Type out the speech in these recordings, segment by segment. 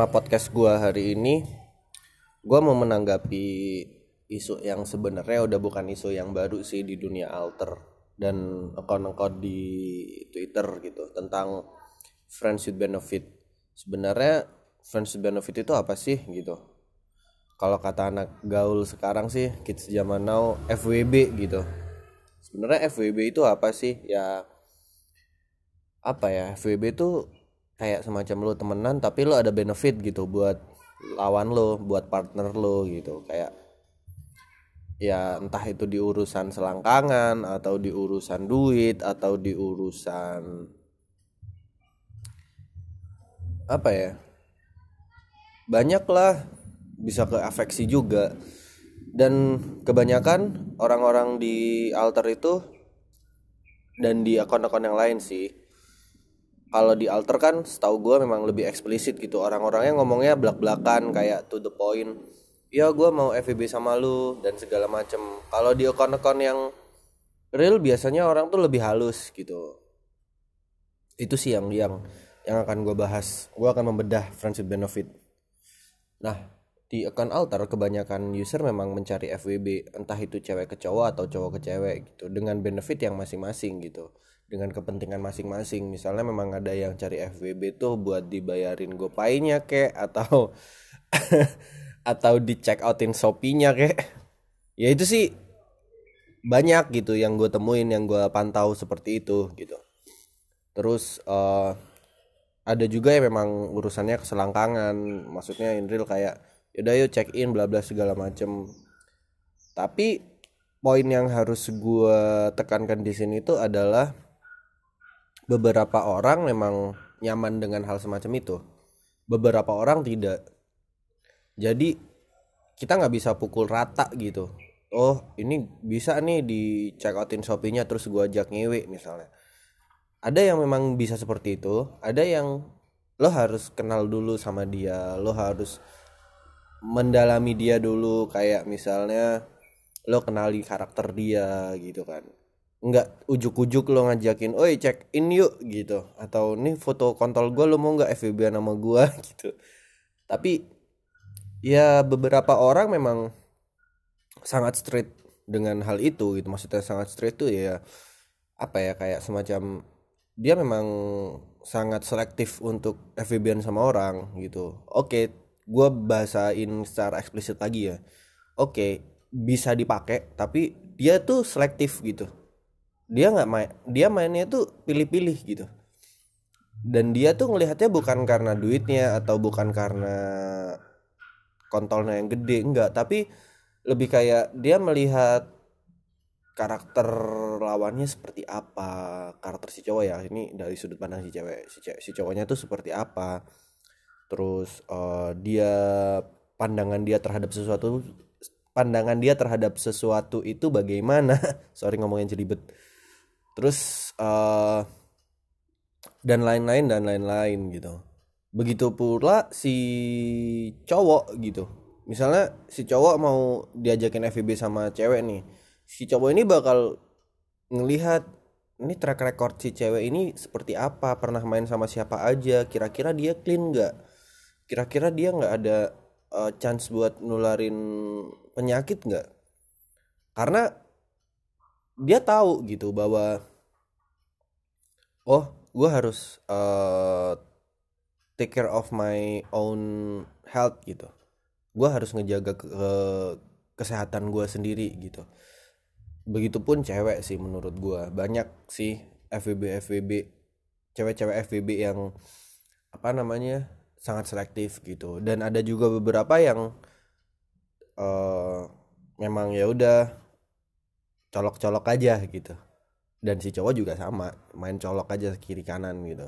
tema podcast gue hari ini gue mau menanggapi isu yang sebenarnya udah bukan isu yang baru sih di dunia alter dan akun-akun di Twitter gitu tentang friends with benefit. Sebenarnya friends with benefit itu apa sih gitu? Kalau kata anak gaul sekarang sih kids zaman now FWB gitu. Sebenarnya FWB itu apa sih? Ya apa ya? FWB itu kayak semacam lo temenan tapi lo ada benefit gitu buat lawan lo buat partner lo gitu. Kayak ya entah itu di urusan selangkangan atau di urusan duit atau di urusan apa ya banyak lah bisa ke afeksi juga. Dan kebanyakan orang-orang di alter itu dan di akun-akun yang lain sih kalau di alter kan setahu gue memang lebih eksplisit gitu. Orang-orangnya ngomongnya belak-belakan kayak to the point. Ya gue mau FVB sama lu dan segala macem. Kalau di akun-akun yang real biasanya orang tuh lebih halus gitu. Itu sih yang yang yang akan gue bahas. Gue akan membedah friendship benefit. Nah di akun alter kebanyakan user memang mencari FWB entah itu cewek ke cowok atau cowok ke cewek gitu. Dengan benefit yang masing-masing gitu dengan kepentingan masing-masing. Misalnya memang ada yang cari FWB tuh buat dibayarin gopaynya kek atau atau di check outin shopee-nya kek. Ya itu sih banyak gitu yang gue temuin yang gue pantau seperti itu gitu. Terus uh, ada juga yang memang urusannya keselangkangan. Maksudnya in real kayak yaudah yuk check in bla bla segala macem. Tapi poin yang harus gue tekankan di sini itu adalah beberapa orang memang nyaman dengan hal semacam itu. Beberapa orang tidak. Jadi kita nggak bisa pukul rata gitu. Oh ini bisa nih di check outin shopee-nya terus gua ajak ngewe misalnya. Ada yang memang bisa seperti itu. Ada yang lo harus kenal dulu sama dia. Lo harus mendalami dia dulu. Kayak misalnya lo kenali karakter dia gitu kan nggak ujuk-ujuk lo ngajakin, oi check in yuk gitu, atau nih foto kontol gue lo mau nggak FVB nama gue gitu. Tapi ya beberapa orang memang sangat straight dengan hal itu gitu, maksudnya sangat straight tuh ya apa ya kayak semacam dia memang sangat selektif untuk FVB sama orang gitu. Oke, gue bahasain secara eksplisit lagi ya. Oke, bisa dipakai tapi dia tuh selektif gitu dia nggak main dia mainnya tuh pilih-pilih gitu. Dan dia tuh ngelihatnya bukan karena duitnya atau bukan karena kontolnya yang gede enggak. Tapi lebih kayak dia melihat karakter lawannya seperti apa karakter si cowok ya. Ini dari sudut pandang si cewek si, cewek, si cowoknya tuh seperti apa. Terus uh, dia pandangan dia terhadap sesuatu pandangan dia terhadap sesuatu itu bagaimana? Sorry ngomongin jelibet terus uh, dan lain-lain dan lain-lain gitu. Begitu pula si cowok gitu. Misalnya si cowok mau diajakin FVB sama cewek nih. Si cowok ini bakal ngelihat ini track record si cewek ini seperti apa? Pernah main sama siapa aja? Kira-kira dia clean nggak? Kira-kira dia nggak ada uh, chance buat nularin penyakit nggak? Karena dia tahu gitu bahwa oh gue harus uh, take care of my own health gitu. Gue harus ngejaga ke, ke kesehatan gue sendiri gitu. Begitupun cewek sih menurut gue banyak sih FVB FVB cewek-cewek FVB yang apa namanya sangat selektif gitu. Dan ada juga beberapa yang uh, memang ya udah colok-colok aja gitu. Dan si cowok juga sama main colok aja kiri kanan gitu.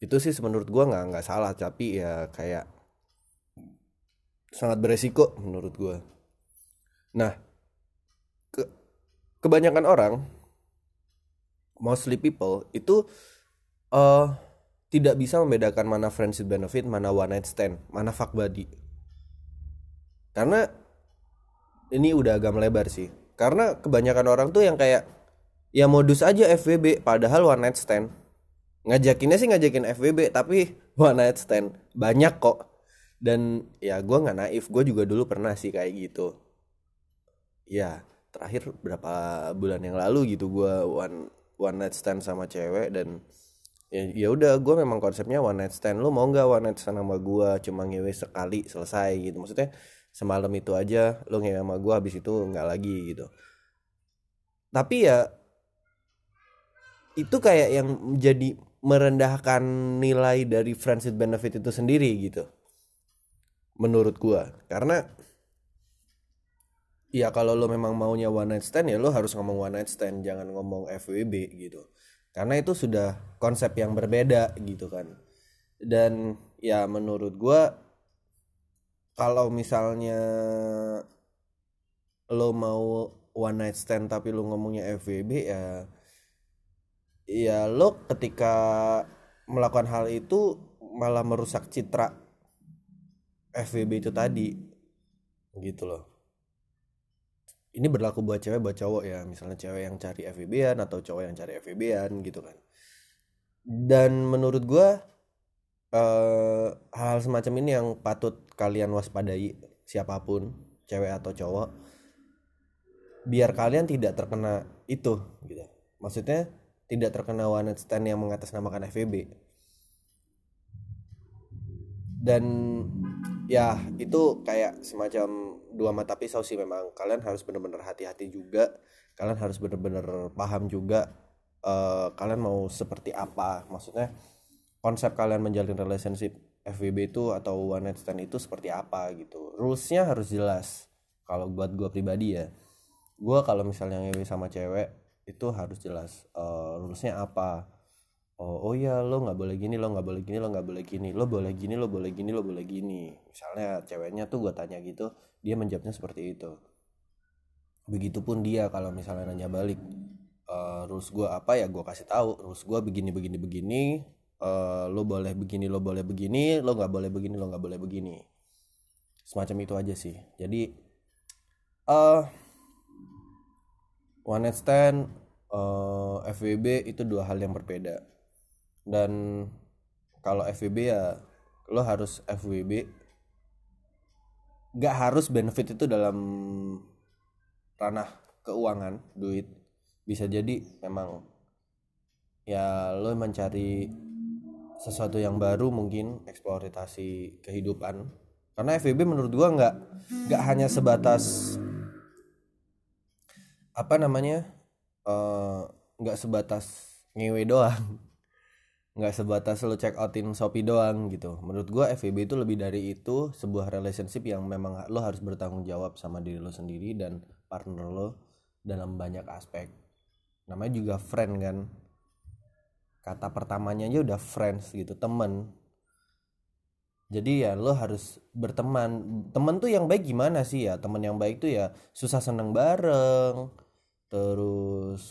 Itu sih menurut gua nggak nggak salah tapi ya kayak sangat beresiko menurut gua. Nah ke kebanyakan orang mostly people itu uh, tidak bisa membedakan mana friendship benefit mana one night stand mana fuck buddy. Karena ini udah agak melebar sih karena kebanyakan orang tuh yang kayak ya modus aja FWB padahal one night stand. Ngajakinnya sih ngajakin FWB tapi one night stand. Banyak kok. Dan ya gue nggak naif gue juga dulu pernah sih kayak gitu. Ya terakhir berapa bulan yang lalu gitu gue one one night stand sama cewek dan ya ya udah gue memang konsepnya one night stand. Lu mau nggak one night stand sama gue cuma ngewe sekali selesai gitu. Maksudnya semalam itu aja lu ngewe sama gue habis itu nggak lagi gitu. Tapi ya itu kayak yang jadi merendahkan nilai dari friends with benefit itu sendiri gitu. Menurut gua. Karena ya kalau lo memang maunya one night stand ya lo harus ngomong one night stand jangan ngomong FWB gitu. Karena itu sudah konsep yang berbeda gitu kan. Dan ya menurut gua kalau misalnya lo mau one night stand tapi lo ngomongnya FWB ya ya lo ketika melakukan hal itu malah merusak citra FWB itu tadi gitu loh. Ini berlaku buat cewek buat cowok ya. Misalnya cewek yang cari FWB-an atau cowok yang cari FWB-an gitu kan. Dan menurut gue uh, hal-hal semacam ini yang patut kalian waspadai siapa pun cewek atau cowok biar kalian tidak terkena itu gitu. Maksudnya tidak terkena one stand yang mengatasnamakan FVB dan ya itu kayak semacam dua mata pisau sih memang. Kalian harus benar-benar hati-hati juga. Kalian harus benar-benar paham juga uh, kalian mau seperti apa. Maksudnya konsep kalian menjalin relationship FVB itu atau one night stand itu seperti apa gitu. Rulesnya harus jelas. Kalau buat gue pribadi ya gue kalau misalnya ngewe sama cewek itu harus jelas uh, rulesnya apa. Oh oh ya lo nggak boleh gini lo nggak boleh gini lo nggak boleh gini lo boleh gini lo boleh gini lo boleh gini. Misalnya ceweknya tuh gue tanya gitu dia menjawabnya seperti itu. Begitupun dia kalau misalnya nanya balik uh, rules gue apa ya gue kasih tahu. Rules gue begini begini begini uh, lo boleh begini lo boleh begini lo nggak boleh begini lo nggak boleh begini. Semacam itu aja sih. Jadi uh, one night stand uh, eh, FWB itu dua hal yang berbeda. Dan kalau FWB ya lo harus FWB gak harus benefit itu dalam ranah keuangan duit. Bisa jadi memang ya lo mencari sesuatu yang baru mungkin eksploitasi kehidupan. Karena FWB menurut gua nggak nggak hanya sebatas apa namanya eh, nggak uh, sebatas ngewe doang. Nggak sebatas lo check outin shopee doang gitu. Menurut gue FVB itu lebih dari itu sebuah relationship yang memang lo harus bertanggung jawab sama diri lo sendiri dan partner lo dalam banyak aspek. Namanya juga friend kan kata pertamanya aja udah friends gitu temen. Jadi ya lo harus berteman. Temen tuh yang baik gimana sih ya? Temen yang baik tuh ya susah seneng bareng terus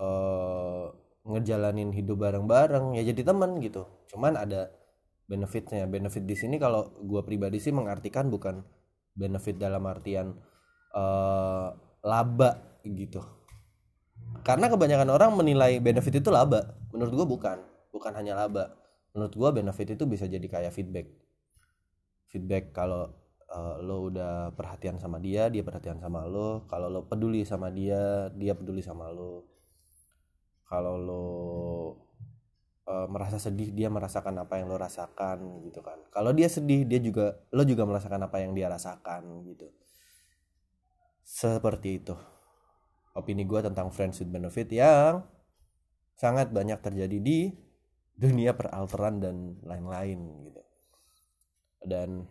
uh, ngejalanin hidup bareng-bareng ya jadi teman gitu. Cuman ada benefitnya. Benefit di sini kalau gue pribadi sih mengartikan bukan benefit dalam artian uh, laba gitu karena kebanyakan orang menilai benefit itu laba. Menurut gue bukan. Bukan hanya laba. Menurut gue benefit itu bisa jadi kayak feedback. Feedback kalau uh, lo udah perhatian sama dia dia perhatian sama lo. Kalau lo peduli sama dia dia peduli sama lo. Kalau lo uh, merasa sedih dia merasakan apa yang lo rasakan gitu kan. Kalau dia sedih dia juga lo juga merasakan apa yang dia rasakan gitu. Seperti itu opini gue tentang friends with benefit yang sangat banyak terjadi di dunia peralteran dan lain-lain gitu. Dan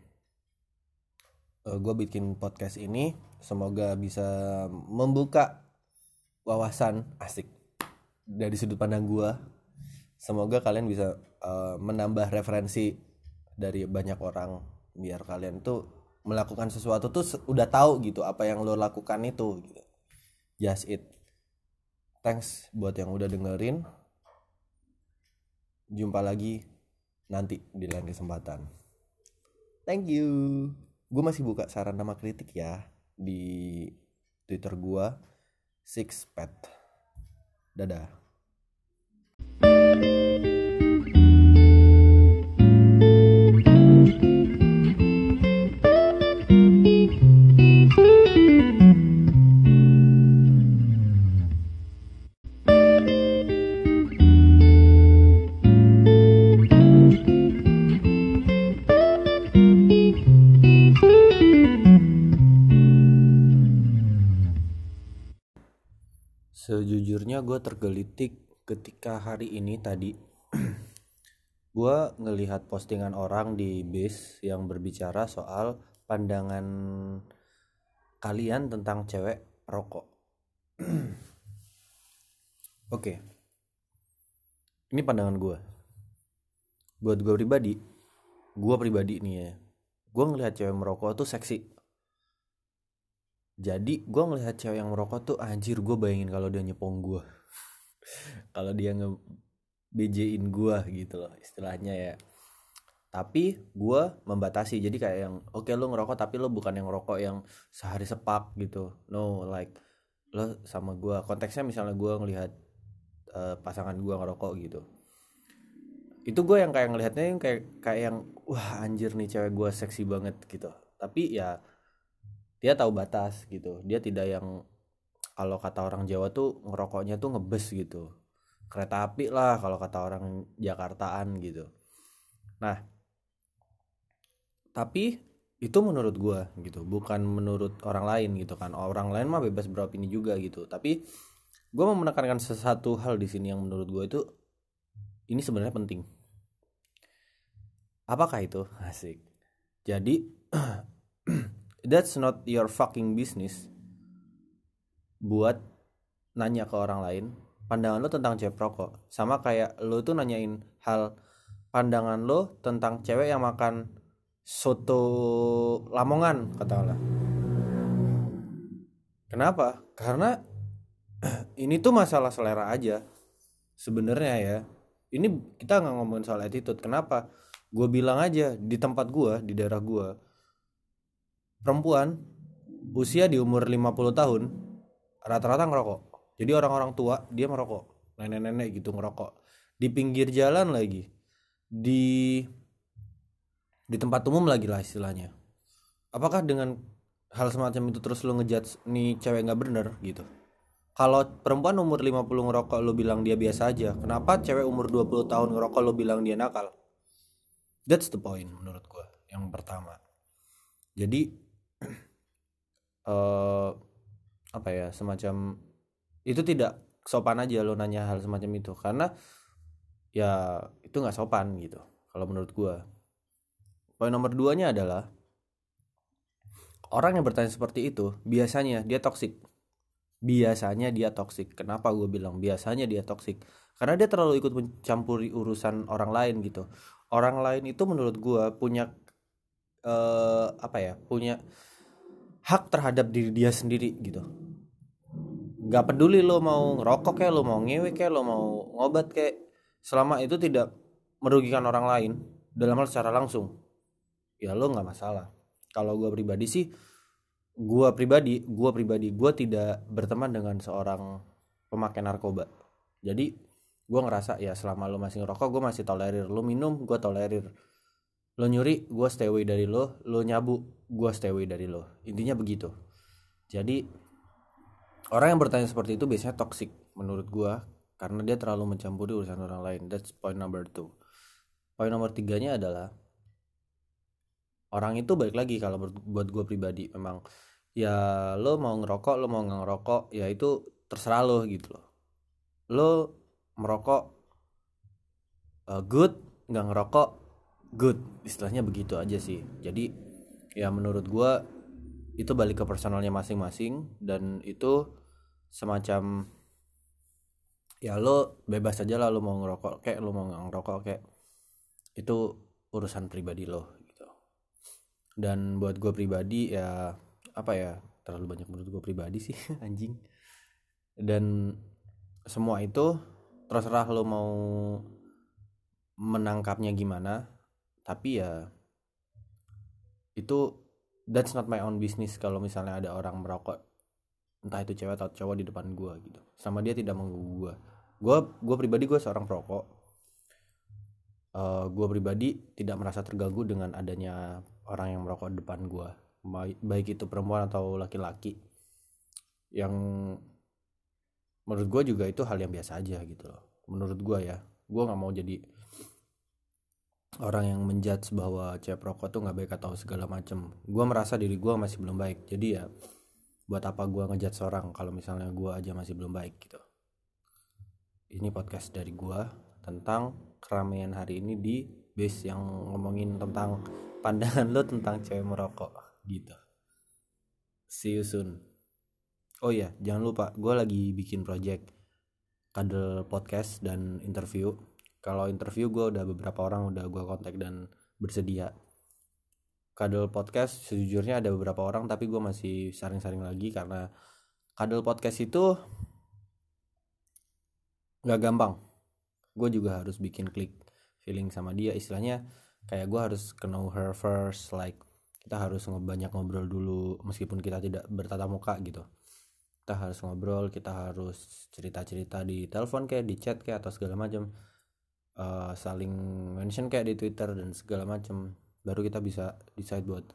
uh, eh, gue bikin podcast ini semoga bisa membuka wawasan asik dari sudut pandang gue semoga kalian bisa uh, menambah referensi dari banyak orang biar kalian tuh melakukan sesuatu tuh udah tahu gitu apa yang lo lakukan itu gitu just it thanks buat yang udah dengerin. Jumpa lagi nanti di lain kesempatan. Thank you. Gue masih buka saran nama kritik ya di twitter gue six pet dadah sejujurnya gue tergelitik ketika hari ini tadi. Gue ngelihat postingan orang di bis yang berbicara soal pandangan kalian tentang cewek rokok. Oke. Ini pandangan gue buat gue pribadi gue pribadi nih ya gue ngelihat cewek merokok tuh seksi jadi gue ngelihat cewek yang merokok tuh anjir gue bayangin kalau dia nyepong gue kalau dia nge BJ-in gue gitu loh istilahnya ya. Tapi gue membatasi jadi kayak yang oke okay, lo ngerokok tapi lo bukan yang ngerokok yang sehari sepak gitu. No like lo sama gue konteksnya misalnya gue ngelihat uh, pasangan gue ngerokok gitu. Itu gue yang kayak ngelihatnya yang kayak kayak yang wah anjir nih cewek gue seksi banget gitu. Tapi ya dia tahu batas gitu. Dia tidak yang kalau kata orang Jawa tuh ngerokoknya tuh ngebes gitu. Kereta api lah kalau kata orang Jakartaan gitu. Nah tapi itu menurut gue gitu bukan menurut orang lain gitu kan. Orang lain mah bebas beropini juga gitu. Tapi gue mau menekankan sesuatu hal di sini yang menurut gue itu ini sebenarnya penting. Apakah itu? Asik. Jadi that's not your fucking business buat nanya ke orang lain pandangan lo tentang cewek rokok sama kayak lo tuh nanyain hal pandangan lo tentang cewek yang makan soto lamongan katakanlah kenapa? Karena ini tuh masalah selera aja sebenarnya ya. Ini kita nggak ngomongin soal attitude. Kenapa? Gue bilang aja di tempat gue di daerah gue perempuan usia di umur 50 tahun rata-rata ngerokok. Jadi orang-orang tua dia merokok, nenek-nenek gitu ngerokok. Di pinggir jalan lagi. Di di tempat umum lagi lah istilahnya. Apakah dengan hal semacam itu terus lu ngejudge nih cewek nggak bener gitu? Kalau perempuan umur 50 ngerokok lu bilang dia biasa aja, kenapa cewek umur 20 tahun ngerokok lu bilang dia nakal? That's the point menurut gua yang pertama. Jadi uh, apa ya semacam itu tidak sopan aja lo nanya hal semacam itu. Karena ya itu nggak sopan gitu kalau menurut gue poin nomor duanya adalah orang yang bertanya seperti itu biasanya dia toksik biasanya dia toksik kenapa gue bilang biasanya dia toksik karena dia terlalu ikut mencampuri urusan orang lain gitu. Orang lain itu menurut gue punya uh, apa ya punya hak terhadap diri dia sendiri gitu. Nggak peduli lo mau ngerokok kayak lo mau ngewe kayak lo mau ngobat kayak selama itu tidak merugikan orang lain dalam hal secara langsung ya lo nggak masalah. Kalau gue pribadi sih gue pribadi gue pribadi gue tidak berteman dengan seorang pemakai narkoba. Jadi gue ngerasa ya selama lo masih ngerokok gue masih tolerir. Lo minum gue tolerir lo nyuri gue stay away dari lo. Lo nyabu gue stay away dari lo. Intinya begitu. Jadi orang yang bertanya seperti itu biasanya toxic menurut gue karena dia terlalu mencampuri urusan orang lain. That's point number two. Poin nomor tiganya adalah orang itu balik lagi kalau buat gue pribadi. Memang ya lo mau ngerokok lo mau nggak ngerokok ya itu terserah lo gitu loh. Lo merokok uh, good nggak ngerokok good istilahnya begitu aja sih. Jadi ya menurut gue itu balik ke personalnya masing-masing dan itu semacam ya lo bebas aja lah lo mau ngerokok kayak lo mau ngerokok kayak itu urusan pribadi lo gitu. Dan buat gue pribadi ya apa ya terlalu banyak menurut gue pribadi sih anjing. Dan semua itu terserah lo mau menangkapnya gimana tapi ya itu that's not my own business kalau misalnya ada orang merokok entah itu cewek atau cowok di depan gue gitu. Sama dia tidak mengganggu gue gue gue pribadi gue seorang perokok. Uh, eh, gue pribadi tidak merasa terganggu dengan adanya orang yang merokok di depan gue baik itu perempuan atau laki-laki. Yang menurut gue juga itu hal yang biasa aja gitu loh. Menurut gue ya gue nggak mau jadi orang yang menjudge bahwa cewek perokok tuh nggak baik atau segala macem. Gue merasa diri gue masih belum baik. Jadi ya buat apa gue ngejudge seorang kalau misalnya gue aja masih belum baik gitu? Ini podcast dari gua tentang keramaian hari ini di base yang ngomongin tentang pandangan lo tentang cewek merokok gitu. See you soon. Oh iya jangan lupa gue lagi bikin project kadel podcast dan interview kalau interview gue udah beberapa orang udah gue kontak dan bersedia. Kadel podcast sejujurnya ada beberapa orang tapi gue masih saring-saring lagi karena kadel podcast itu nggak gampang. Gue juga harus bikin klik feeling sama dia. Istilahnya kayak gue harus know her first like kita harus banyak ngobrol dulu meskipun kita tidak bertatap muka gitu. Kita harus ngobrol kita harus cerita cerita di telepon kayak di chat kayak atau segala macam uh, saling mention kayak di twitter dan segala macam baru kita bisa decide buat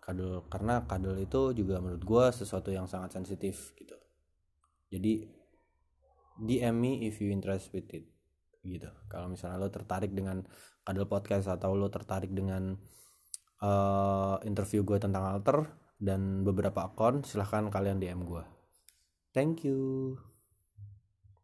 kadel karena kadel itu juga menurut gue sesuatu yang sangat sensitif gitu. Jadi DM me if you interested with it gitu. Kalau misalnya lo tertarik dengan kadel podcast atau lo tertarik dengan uh, interview gue tentang alter dan beberapa akun silahkan kalian DM gue thank you